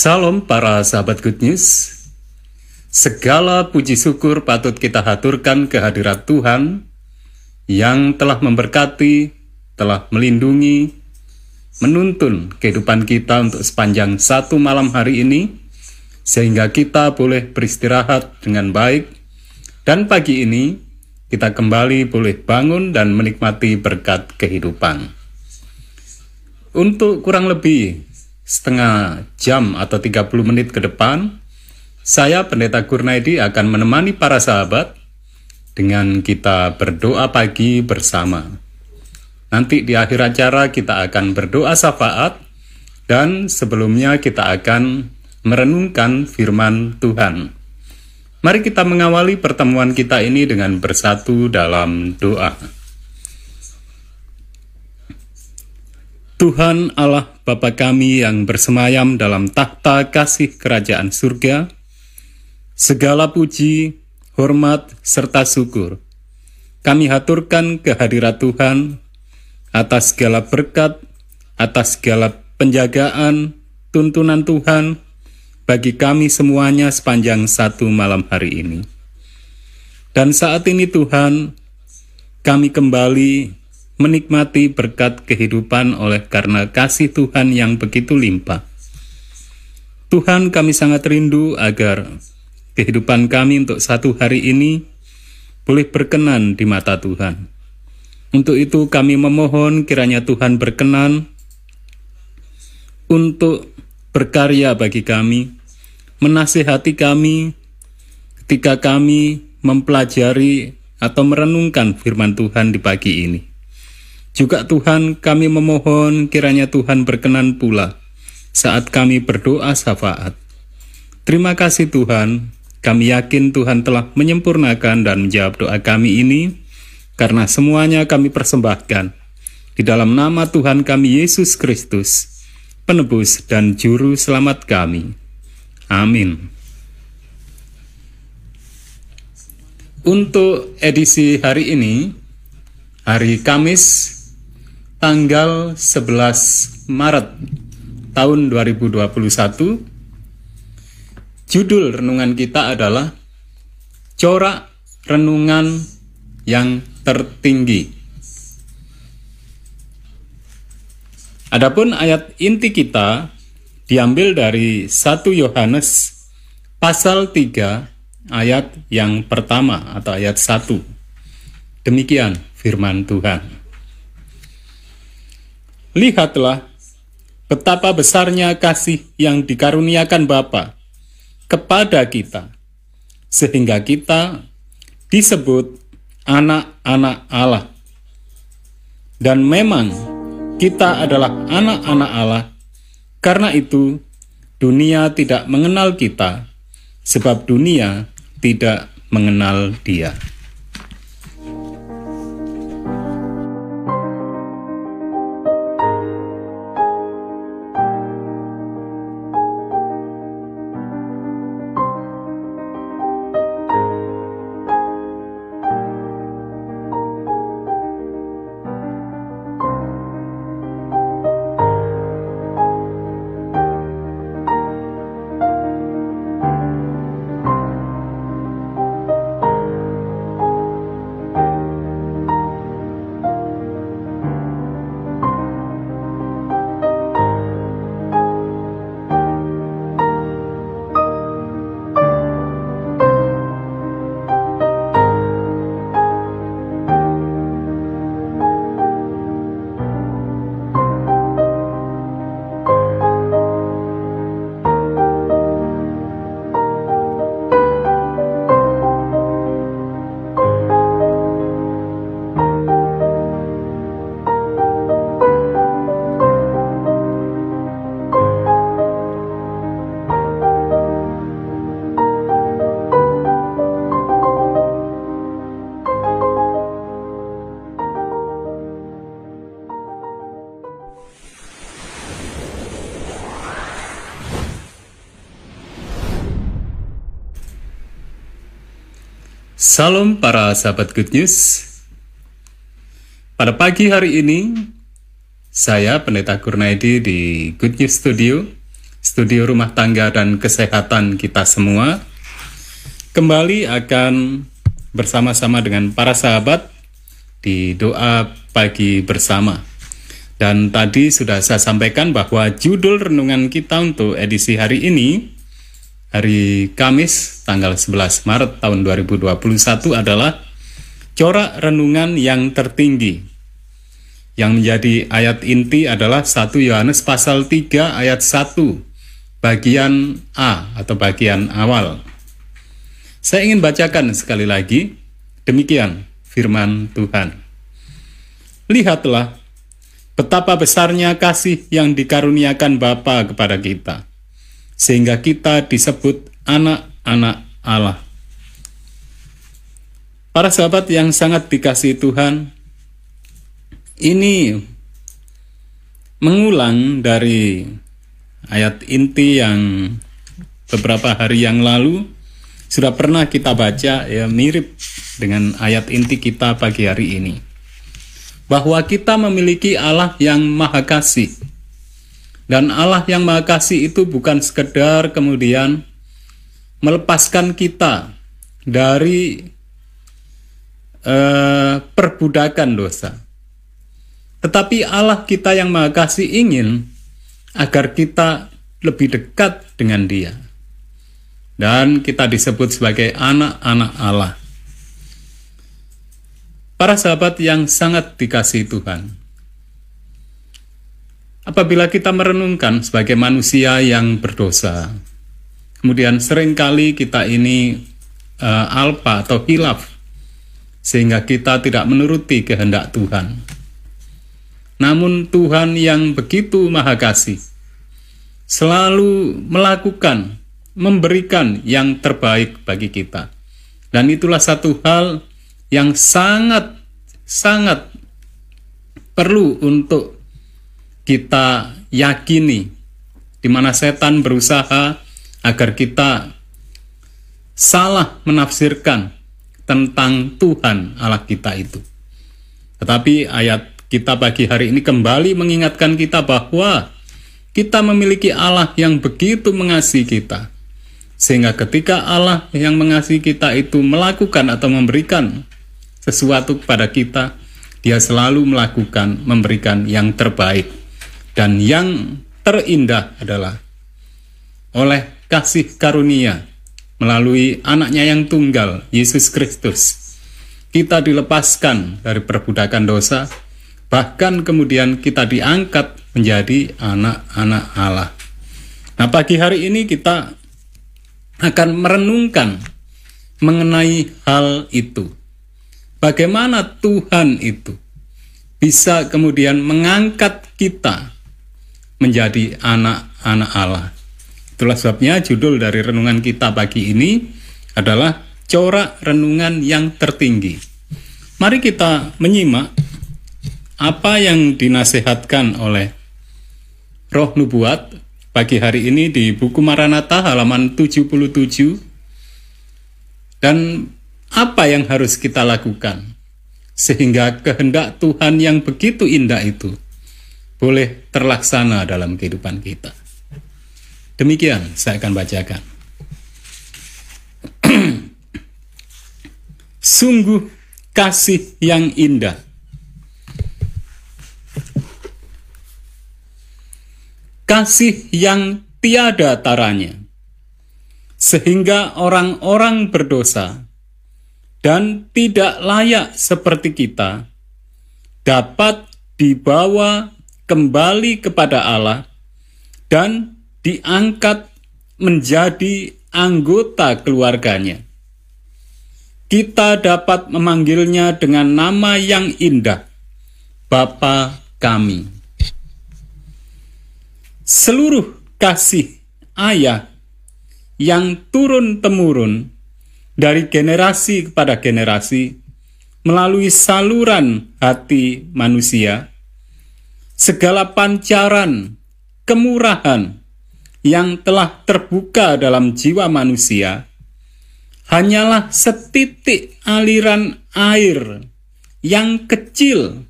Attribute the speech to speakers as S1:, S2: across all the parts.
S1: Salam para sahabat Good News. Segala puji syukur patut kita haturkan kehadirat Tuhan yang telah memberkati, telah melindungi, menuntun kehidupan kita untuk sepanjang satu malam hari ini, sehingga kita boleh beristirahat dengan baik, dan pagi ini kita kembali boleh bangun dan menikmati berkat kehidupan. Untuk kurang lebih setengah jam atau 30 menit ke depan, saya Pendeta Kurnaidi akan menemani para sahabat dengan kita berdoa pagi bersama. Nanti di akhir acara kita akan berdoa syafaat dan sebelumnya kita akan merenungkan firman Tuhan. Mari kita mengawali pertemuan kita ini dengan bersatu dalam doa. Tuhan Allah Bapa kami yang bersemayam dalam takhta kasih kerajaan surga, segala puji, hormat, serta syukur. Kami haturkan kehadirat Tuhan atas segala berkat, atas segala penjagaan, tuntunan Tuhan bagi kami semuanya sepanjang satu malam hari ini. Dan saat ini Tuhan, kami kembali menikmati berkat kehidupan oleh karena kasih Tuhan yang begitu limpah. Tuhan kami sangat rindu agar kehidupan kami untuk satu hari ini boleh berkenan di mata Tuhan. Untuk itu kami memohon kiranya Tuhan berkenan untuk berkarya bagi kami, menasihati kami ketika kami mempelajari atau merenungkan firman Tuhan di pagi ini. Juga Tuhan kami memohon kiranya Tuhan berkenan pula saat kami berdoa syafaat. Terima kasih Tuhan, kami yakin Tuhan telah menyempurnakan dan menjawab doa kami ini karena semuanya kami persembahkan di dalam nama Tuhan kami Yesus Kristus, penebus dan juru selamat kami. Amin. Untuk edisi hari ini, hari Kamis tanggal 11 Maret tahun 2021 Judul renungan kita adalah Corak Renungan yang Tertinggi. Adapun ayat inti kita diambil dari 1 Yohanes pasal 3 ayat yang pertama atau ayat 1. Demikian firman Tuhan. Lihatlah betapa besarnya kasih yang dikaruniakan Bapa kepada kita, sehingga kita disebut anak-anak Allah. Dan memang kita adalah anak-anak Allah, karena itu dunia tidak mengenal kita, sebab dunia tidak mengenal Dia. Salam para sahabat Good News. Pada pagi hari ini, saya Pendeta Kurnaidi di Good News Studio, studio rumah tangga dan kesehatan kita semua, kembali akan bersama-sama dengan para sahabat di doa pagi bersama. Dan tadi sudah saya sampaikan bahwa judul renungan kita untuk edisi hari ini, hari Kamis tanggal 11 Maret tahun 2021 adalah corak renungan yang tertinggi. Yang menjadi ayat inti adalah 1 Yohanes pasal 3 ayat 1 bagian A atau bagian awal. Saya ingin bacakan sekali lagi, demikian firman Tuhan. Lihatlah betapa besarnya kasih yang dikaruniakan Bapa kepada kita, sehingga kita disebut anak-anak Allah. Para sahabat yang sangat dikasih Tuhan, ini mengulang dari ayat inti yang beberapa hari yang lalu sudah pernah kita baca ya mirip dengan ayat inti kita pagi hari ini bahwa kita memiliki Allah yang maha kasih. Dan Allah yang maha kasih itu bukan sekedar kemudian melepaskan kita dari eh, perbudakan dosa. Tetapi Allah kita yang maha kasih ingin agar kita lebih dekat dengan dia. Dan kita disebut sebagai anak-anak Allah para sahabat yang sangat dikasih Tuhan. Apabila kita merenungkan sebagai manusia yang berdosa, kemudian sering kali kita ini uh, alpa atau hilaf, sehingga kita tidak menuruti kehendak Tuhan. Namun Tuhan yang begitu maha kasih, selalu melakukan, memberikan yang terbaik bagi kita. Dan itulah satu hal yang sangat sangat perlu untuk kita yakini di mana setan berusaha agar kita salah menafsirkan tentang Tuhan Allah kita itu. Tetapi ayat kita pagi hari ini kembali mengingatkan kita bahwa kita memiliki Allah yang begitu mengasihi kita. Sehingga ketika Allah yang mengasihi kita itu melakukan atau memberikan sesuatu kepada kita, dia selalu melakukan memberikan yang terbaik dan yang terindah adalah oleh kasih karunia melalui anaknya yang tunggal Yesus Kristus kita dilepaskan dari perbudakan dosa bahkan kemudian kita diangkat menjadi anak-anak Allah. Nah pagi hari ini kita akan merenungkan mengenai hal itu. Bagaimana Tuhan itu bisa kemudian mengangkat kita menjadi anak-anak Allah. Itulah sebabnya judul dari renungan kita pagi ini adalah corak renungan yang tertinggi. Mari kita menyimak apa yang dinasehatkan oleh Roh Nubuat pagi hari ini di buku Maranatha halaman 77 dan apa yang harus kita lakukan sehingga kehendak Tuhan yang begitu indah itu boleh terlaksana dalam kehidupan kita. Demikian saya akan bacakan. Sungguh kasih yang indah. Kasih yang tiada taranya. Sehingga orang-orang berdosa dan tidak layak seperti kita dapat dibawa kembali kepada Allah dan diangkat menjadi anggota keluarganya. Kita dapat memanggilnya dengan nama yang indah, Bapa kami. Seluruh kasih ayah yang turun-temurun dari generasi kepada generasi melalui saluran hati manusia, segala pancaran kemurahan yang telah terbuka dalam jiwa manusia hanyalah setitik aliran air yang kecil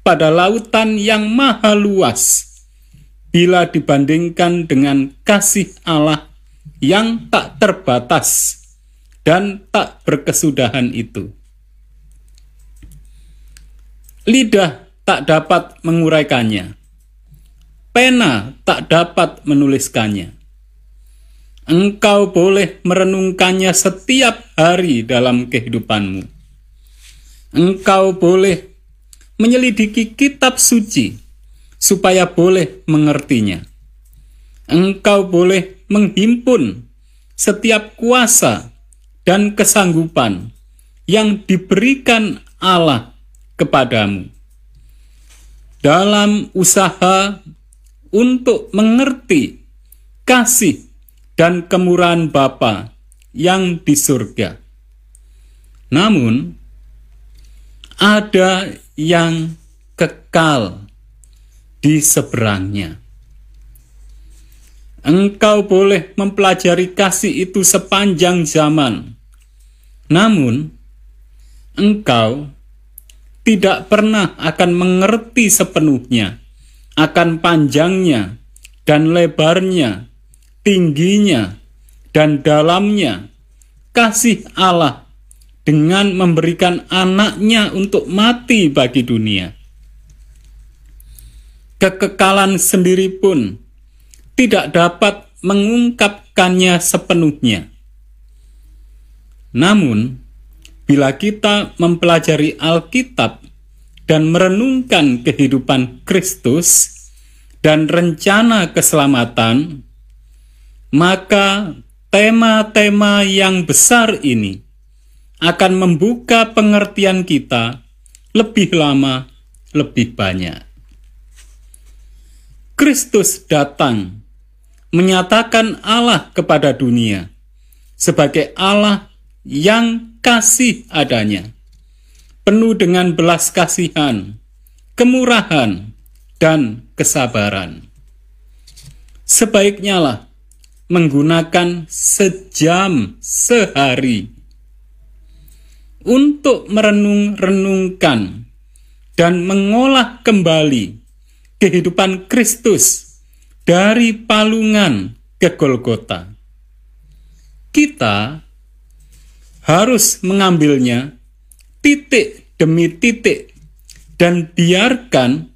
S1: pada lautan yang maha luas bila dibandingkan dengan kasih Allah yang tak terbatas dan tak berkesudahan itu. Lidah tak dapat menguraikannya. Pena tak dapat menuliskannya. Engkau boleh merenungkannya setiap hari dalam kehidupanmu. Engkau boleh menyelidiki kitab suci supaya boleh mengertinya. Engkau boleh menghimpun setiap kuasa dan kesanggupan yang diberikan Allah kepadamu dalam usaha untuk mengerti kasih dan kemurahan Bapa yang di surga. Namun, ada yang kekal di seberangnya. Engkau boleh mempelajari kasih itu sepanjang zaman, namun engkau tidak pernah akan mengerti sepenuhnya akan panjangnya dan lebarnya, tingginya dan dalamnya kasih Allah dengan memberikan anaknya untuk mati bagi dunia kekekalan sendiri pun tidak dapat mengungkapkannya sepenuhnya. Namun, bila kita mempelajari Alkitab dan merenungkan kehidupan Kristus dan rencana keselamatan, maka tema-tema yang besar ini akan membuka pengertian kita lebih lama, lebih banyak. Kristus datang menyatakan Allah kepada dunia sebagai Allah yang kasih adanya, penuh dengan belas kasihan, kemurahan, dan kesabaran. Sebaiknya lah menggunakan sejam sehari untuk merenung-renungkan dan mengolah kembali kehidupan Kristus dari palungan ke Golgota. Kita harus mengambilnya titik demi titik dan biarkan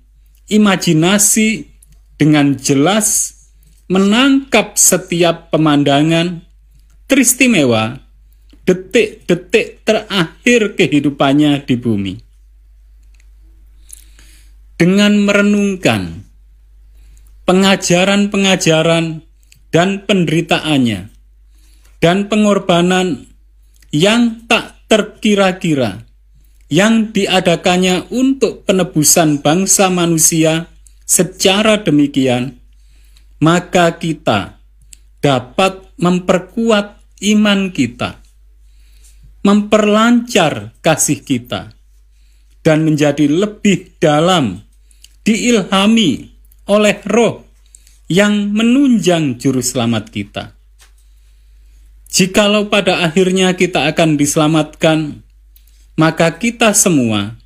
S1: imajinasi dengan jelas menangkap setiap pemandangan teristimewa detik-detik terakhir kehidupannya di bumi. Dengan merenungkan pengajaran-pengajaran dan penderitaannya dan pengorbanan yang tak terkira-kira yang diadakannya untuk penebusan bangsa manusia secara demikian, maka kita dapat memperkuat iman kita, memperlancar kasih kita, dan menjadi lebih dalam diilhami oleh roh yang menunjang juru selamat kita. Jikalau pada akhirnya kita akan diselamatkan, maka kita semua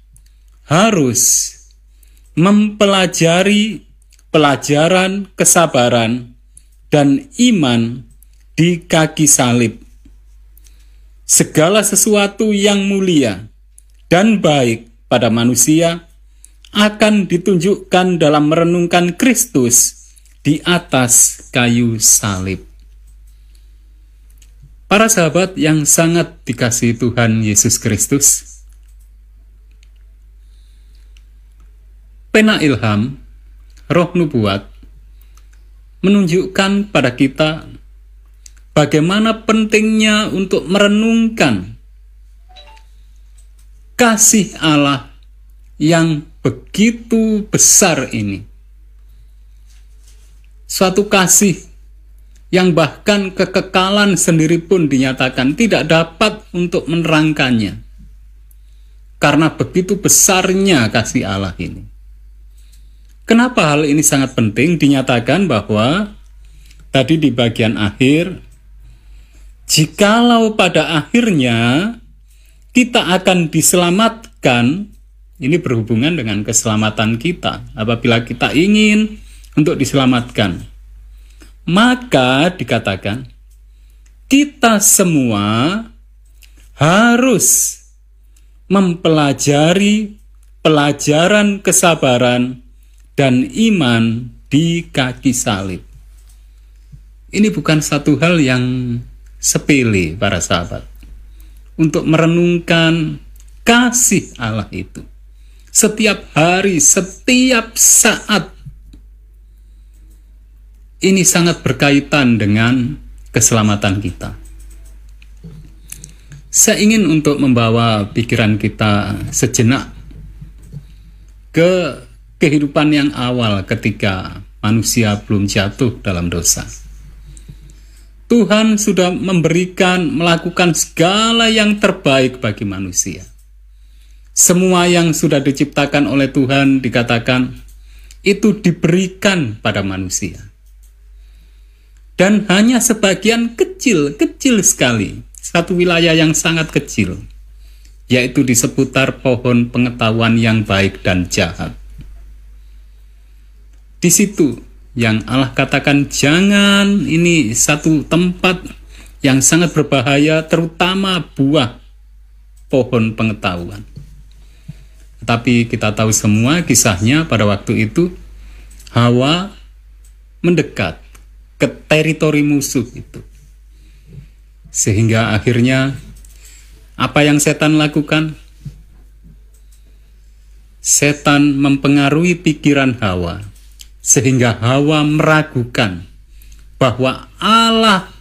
S1: harus mempelajari pelajaran kesabaran dan iman di kaki salib. Segala sesuatu yang mulia dan baik pada manusia akan ditunjukkan dalam merenungkan Kristus di atas kayu salib. Para sahabat yang sangat dikasih Tuhan Yesus Kristus, pena ilham, roh nubuat, menunjukkan pada kita bagaimana pentingnya untuk merenungkan kasih Allah yang begitu besar ini. Suatu kasih yang bahkan kekekalan sendiri pun dinyatakan tidak dapat untuk menerangkannya. Karena begitu besarnya kasih Allah ini. Kenapa hal ini sangat penting dinyatakan bahwa tadi di bagian akhir jikalau pada akhirnya kita akan diselamatkan, ini berhubungan dengan keselamatan kita. Apabila kita ingin untuk diselamatkan, maka dikatakan kita semua harus mempelajari pelajaran kesabaran dan iman di kaki salib. Ini bukan satu hal yang sepele, para sahabat, untuk merenungkan kasih Allah itu setiap hari, setiap saat. Ini sangat berkaitan dengan keselamatan kita. Saya ingin untuk membawa pikiran kita sejenak ke kehidupan yang awal ketika manusia belum jatuh dalam dosa. Tuhan sudah memberikan, melakukan segala yang terbaik bagi manusia. Semua yang sudah diciptakan oleh Tuhan dikatakan itu diberikan pada manusia. Dan hanya sebagian kecil, kecil sekali, satu wilayah yang sangat kecil, yaitu di seputar pohon pengetahuan yang baik dan jahat. Di situ yang Allah katakan jangan ini satu tempat yang sangat berbahaya terutama buah pohon pengetahuan. Tapi kita tahu semua kisahnya pada waktu itu Hawa mendekat ke teritori musuh itu. Sehingga akhirnya apa yang setan lakukan? Setan mempengaruhi pikiran Hawa sehingga Hawa meragukan bahwa Allah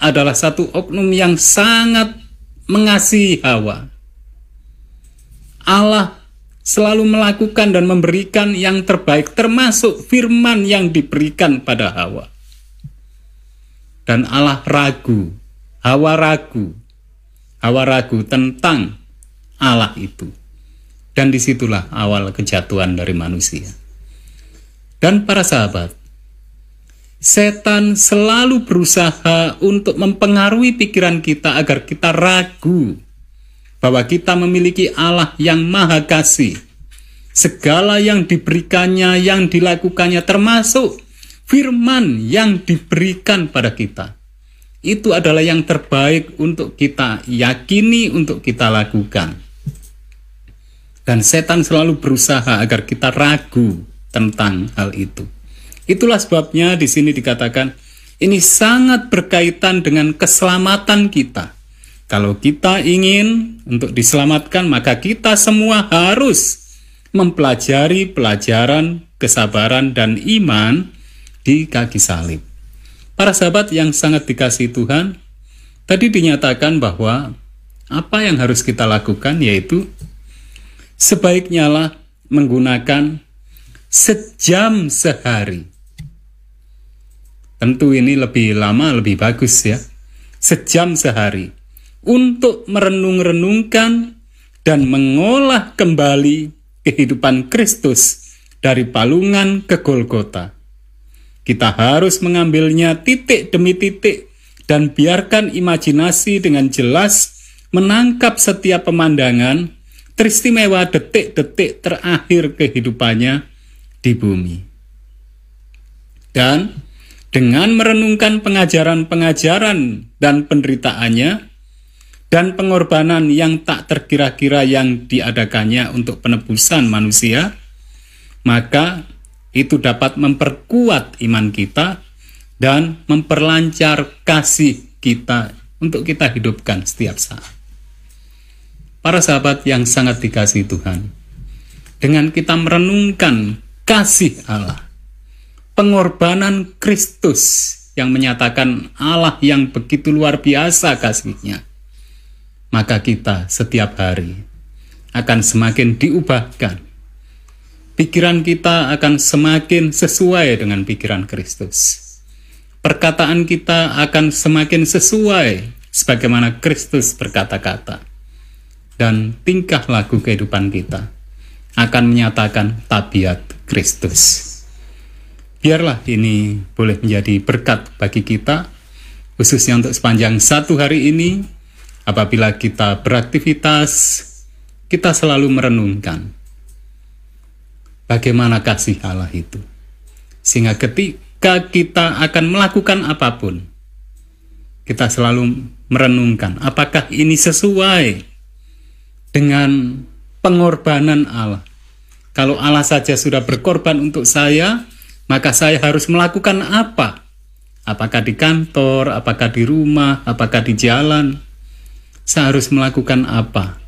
S1: adalah satu oknum yang sangat mengasihi Hawa. Allah selalu melakukan dan memberikan yang terbaik termasuk firman yang diberikan pada Hawa. Dan Allah ragu, Hawa ragu, Hawa ragu tentang Allah itu. Dan di situlah awal kejatuhan dari manusia. Dan para sahabat, setan selalu berusaha untuk mempengaruhi pikiran kita agar kita ragu bahwa kita memiliki Allah yang maha kasih. Segala yang diberikannya, yang dilakukannya termasuk firman yang diberikan pada kita. Itu adalah yang terbaik untuk kita yakini, untuk kita lakukan. Dan setan selalu berusaha agar kita ragu tentang hal itu. Itulah sebabnya di sini dikatakan ini sangat berkaitan dengan keselamatan kita. Kalau kita ingin untuk diselamatkan, maka kita semua harus mempelajari pelajaran kesabaran dan iman di kaki salib. Para sahabat yang sangat dikasih Tuhan, tadi dinyatakan bahwa apa yang harus kita lakukan yaitu sebaiknya lah menggunakan sejam sehari. Tentu ini lebih lama, lebih bagus ya. Sejam sehari. Untuk merenung-renungkan dan mengolah kembali kehidupan Kristus dari palungan ke Golgota. Kita harus mengambilnya titik demi titik dan biarkan imajinasi dengan jelas menangkap setiap pemandangan teristimewa detik-detik terakhir kehidupannya di bumi. Dan dengan merenungkan pengajaran-pengajaran dan penderitaannya dan pengorbanan yang tak terkira-kira yang diadakannya untuk penebusan manusia, maka itu dapat memperkuat iman kita dan memperlancar kasih kita untuk kita hidupkan setiap saat. Para sahabat yang sangat dikasih Tuhan, dengan kita merenungkan kasih Allah. Pengorbanan Kristus yang menyatakan Allah yang begitu luar biasa kasihnya. Maka kita setiap hari akan semakin diubahkan. Pikiran kita akan semakin sesuai dengan pikiran Kristus. Perkataan kita akan semakin sesuai sebagaimana Kristus berkata-kata. Dan tingkah laku kehidupan kita akan menyatakan tabiat Kristus. Biarlah ini boleh menjadi berkat bagi kita khususnya untuk sepanjang satu hari ini, apabila kita beraktivitas, kita selalu merenungkan bagaimana kasih Allah itu. Sehingga ketika kita akan melakukan apa pun, kita selalu merenungkan apakah ini sesuai dengan pengorbanan Allah. Kalau Allah saja sudah berkorban untuk saya, maka saya harus melakukan apa? Apakah di kantor, apakah di rumah, apakah di jalan? Saya harus melakukan apa?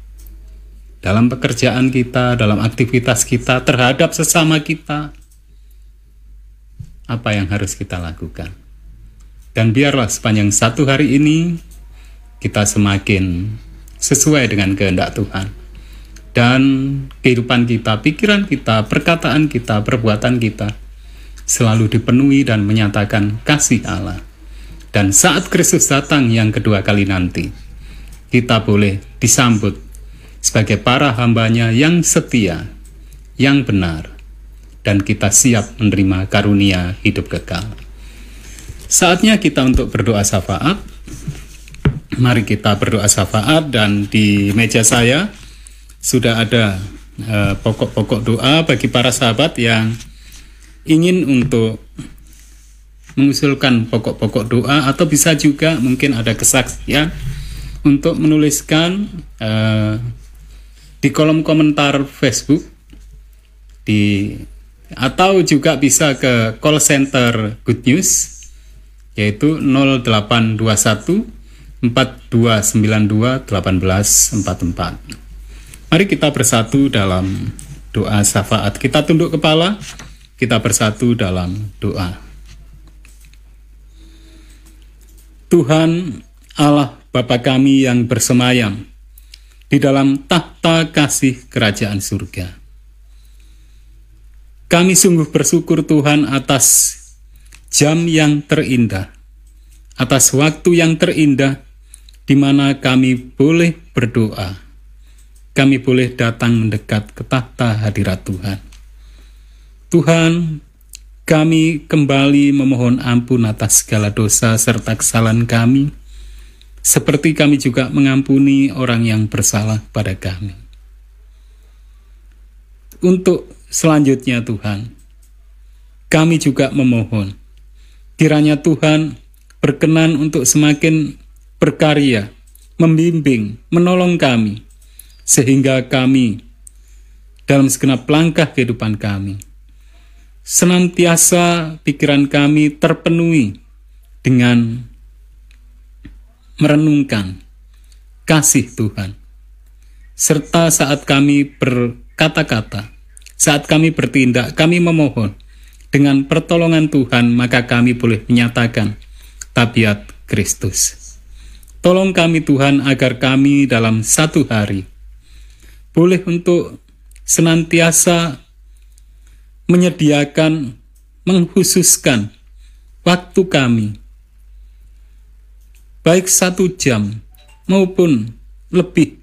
S1: Dalam pekerjaan kita, dalam aktivitas kita terhadap sesama kita, apa yang harus kita lakukan? Dan biarlah sepanjang satu hari ini kita semakin sesuai dengan kehendak Tuhan. Dan kehidupan kita, pikiran kita, perkataan kita, perbuatan kita selalu dipenuhi dan menyatakan kasih Allah. Dan saat Kristus datang yang kedua kali nanti, kita boleh disambut sebagai para hambanya yang setia, yang benar, dan kita siap menerima karunia hidup kekal. Saatnya kita untuk berdoa syafaat. Mari kita berdoa syafaat dan di meja saya sudah ada eh, pokok-pokok uh, doa bagi para sahabat yang ingin untuk mengusulkan pokok-pokok doa atau bisa juga mungkin ada kesaksian untuk menuliskan uh, di kolom komentar Facebook di atau juga bisa ke call center Good News yaitu 0821 4292 1844. Mari kita bersatu dalam doa syafaat. Kita tunduk kepala, kita bersatu dalam doa. Tuhan Allah Bapa kami yang bersemayam di dalam tahta kasih kerajaan surga. Kami sungguh bersyukur Tuhan atas jam yang terindah, atas waktu yang terindah di mana kami boleh berdoa. Kami boleh datang mendekat ke tahta hadirat Tuhan. Tuhan, kami kembali memohon ampun atas segala dosa serta kesalahan kami, seperti kami juga mengampuni orang yang bersalah pada kami. Untuk selanjutnya Tuhan, kami juga memohon, kiranya Tuhan berkenan untuk semakin berkarya, membimbing, menolong kami, sehingga kami dalam segenap langkah kehidupan kami senantiasa pikiran kami terpenuhi dengan merenungkan kasih Tuhan. Serta saat kami berkata-kata, saat kami bertindak, kami memohon dengan pertolongan Tuhan, maka kami boleh menyatakan tabiat Kristus. Tolong kami Tuhan agar kami dalam satu hari boleh untuk senantiasa menyediakan, menghususkan waktu kami, baik satu jam maupun lebih,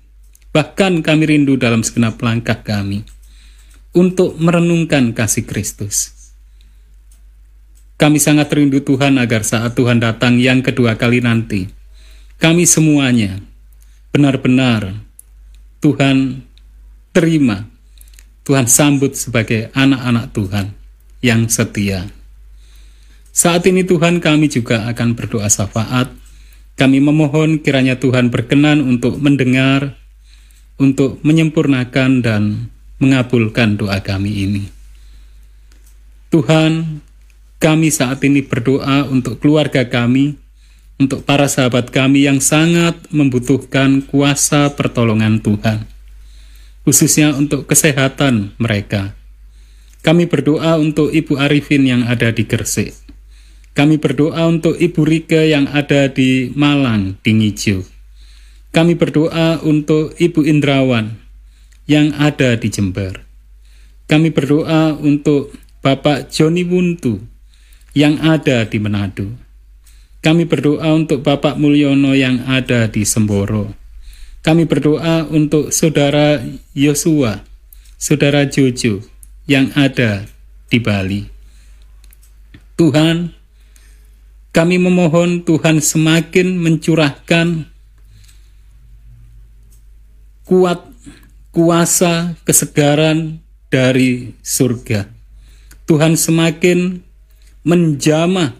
S1: bahkan kami rindu dalam segenap langkah kami, untuk merenungkan kasih Kristus. Kami sangat rindu Tuhan agar saat Tuhan datang yang kedua kali nanti, kami semuanya benar-benar Tuhan terima Tuhan sambut sebagai anak-anak Tuhan yang setia. Saat ini Tuhan kami juga akan berdoa syafaat. Kami memohon kiranya Tuhan berkenan untuk mendengar, untuk menyempurnakan dan mengabulkan doa kami ini. Tuhan, kami saat ini berdoa untuk keluarga kami, untuk para sahabat kami yang sangat membutuhkan kuasa pertolongan Tuhan khususnya untuk kesehatan mereka. Kami berdoa untuk Ibu Arifin yang ada di Gresik. Kami berdoa untuk Ibu Rike yang ada di Malang, di Ngijo. Kami berdoa untuk Ibu Indrawan yang ada di Jember. Kami berdoa untuk Bapak Joni Wuntu yang ada di Manado. Kami berdoa untuk Bapak Mulyono yang ada di Semboro. Kami berdoa untuk saudara Yosua, saudara Jojo yang ada di Bali. Tuhan, kami memohon Tuhan semakin mencurahkan kuat kuasa kesegaran dari surga. Tuhan semakin menjamah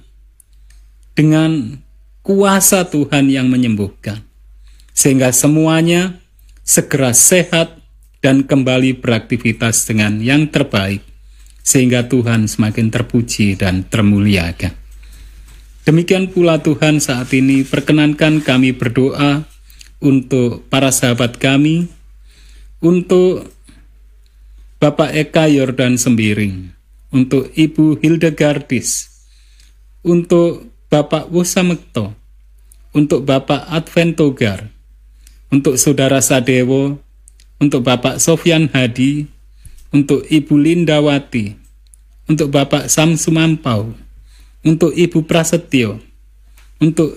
S1: dengan kuasa Tuhan yang menyembuhkan. Sehingga semuanya segera sehat dan kembali beraktivitas dengan yang terbaik. Sehingga Tuhan semakin terpuji dan termuliakan. Demikian pula Tuhan saat ini perkenankan kami berdoa untuk para sahabat kami, untuk Bapak Eka Yordan Sembiring, untuk Ibu Hildegardis, untuk Bapak Wusamekto, untuk Bapak Adventogar, untuk Saudara Sadewo, untuk Bapak Sofyan Hadi, untuk Ibu Lindawati, untuk Bapak Samsumampau, untuk Ibu Prasetyo, untuk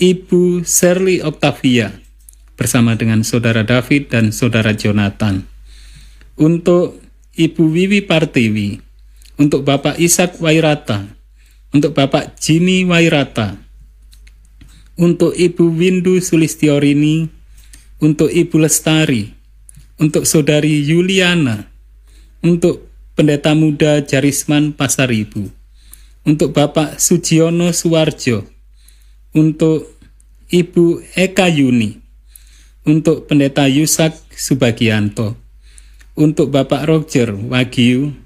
S1: Ibu Shirley Octavia, bersama dengan Saudara David dan Saudara Jonathan, untuk Ibu Wiwi Partiwi, untuk Bapak Ishak Wairata, untuk Bapak Jimmy Wairata, untuk Ibu Windu Sulistiorini, untuk Ibu Lestari, untuk Saudari Yuliana, untuk Pendeta Muda Jarisman Pasar Ibu untuk Bapak Sujiono Suwarjo, untuk Ibu Eka Yuni, untuk Pendeta Yusak Subagianto, untuk Bapak Roger Wagyu,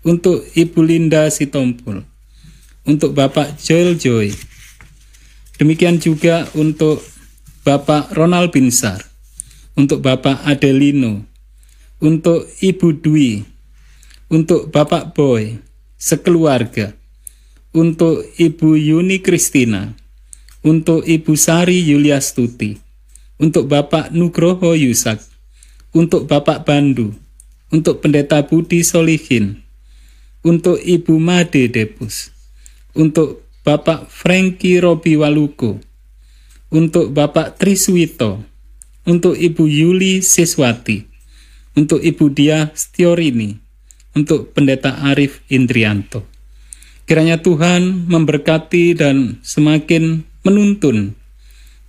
S1: untuk Ibu Linda Sitompul, untuk Bapak Joel Joy. Demikian juga untuk Bapak Ronald Binsar, untuk Bapak Adelino, untuk Ibu Dwi, untuk Bapak Boy, sekeluarga, untuk Ibu Yuni Kristina, untuk Ibu Sari Yuliastuti, untuk Bapak Nugroho Yusak, untuk Bapak Bandu, untuk Pendeta Budi Solihin, untuk Ibu Made Depus, untuk Bapak Franky Robi Waluko, untuk Bapak Triswito, untuk Ibu Yuli Siswati, untuk Ibu Dia Stiorini, untuk Pendeta Arif Indrianto. Kiranya Tuhan memberkati dan semakin menuntun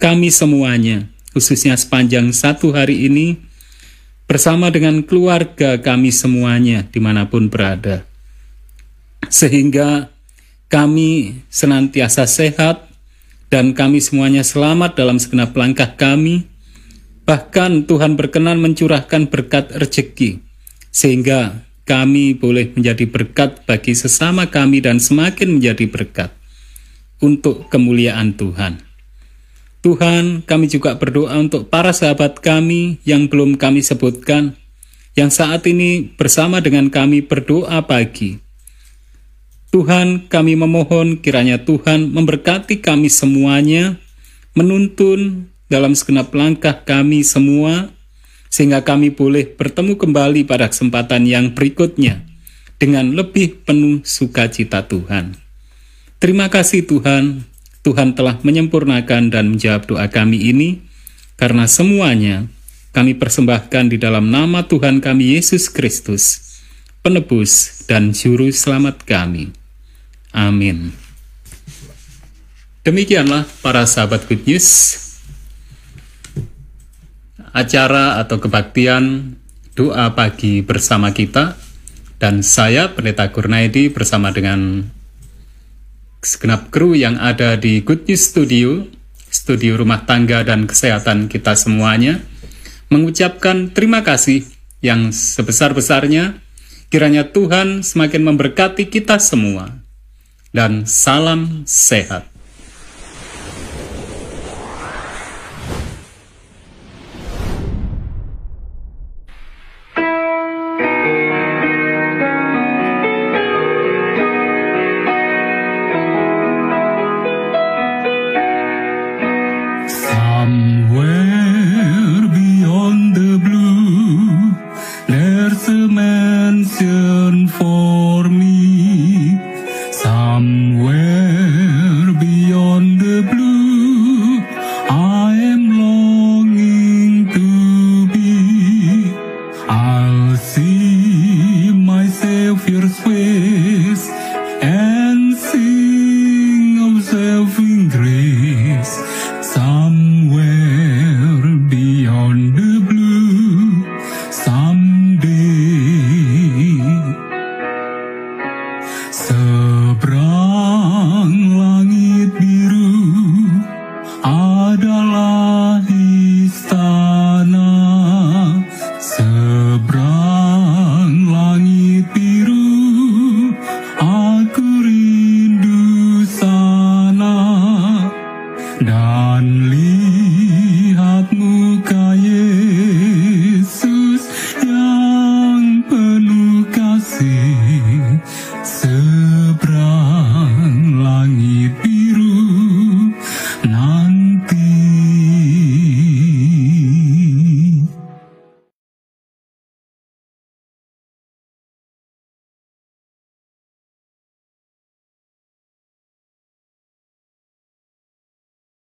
S1: kami semuanya, khususnya sepanjang satu hari ini, bersama dengan keluarga kami semuanya di mana pun berada. Sehingga kami senantiasa sehat dan kami semuanya selamat dalam segenap langkah kami. Bahkan Tuhan berkenan mencurahkan berkat rezeki, sehingga kami boleh menjadi berkat bagi sesama kami dan semakin menjadi berkat untuk kemuliaan Tuhan. Tuhan, kami juga berdoa untuk para sahabat kami yang belum kami sebutkan, yang saat ini bersama dengan kami berdoa pagi. Tuhan, kami memohon kiranya Tuhan memberkati kami semuanya, menuntun dalam segenap langkah kami semua, sehingga kami boleh bertemu kembali pada kesempatan yang berikutnya dengan lebih penuh sukacita Tuhan. Terima kasih Tuhan, Tuhan telah menyempurnakan dan menjawab doa kami ini, karena semuanya kami persembahkan di dalam nama Tuhan kami Yesus Kristus, penebus dan juru selamat kami. Amin. Demikianlah para sahabat Good News, acara atau kebaktian doa pagi bersama kita dan saya Pendeta Kurnaidi bersama dengan segenap kru yang ada di Good News Studio, studio rumah tangga dan kesehatan kita semuanya, mengucapkan terima kasih yang sebesar-besarnya. Kiranya Tuhan semakin memberkati kita semua. Dan salam sehat.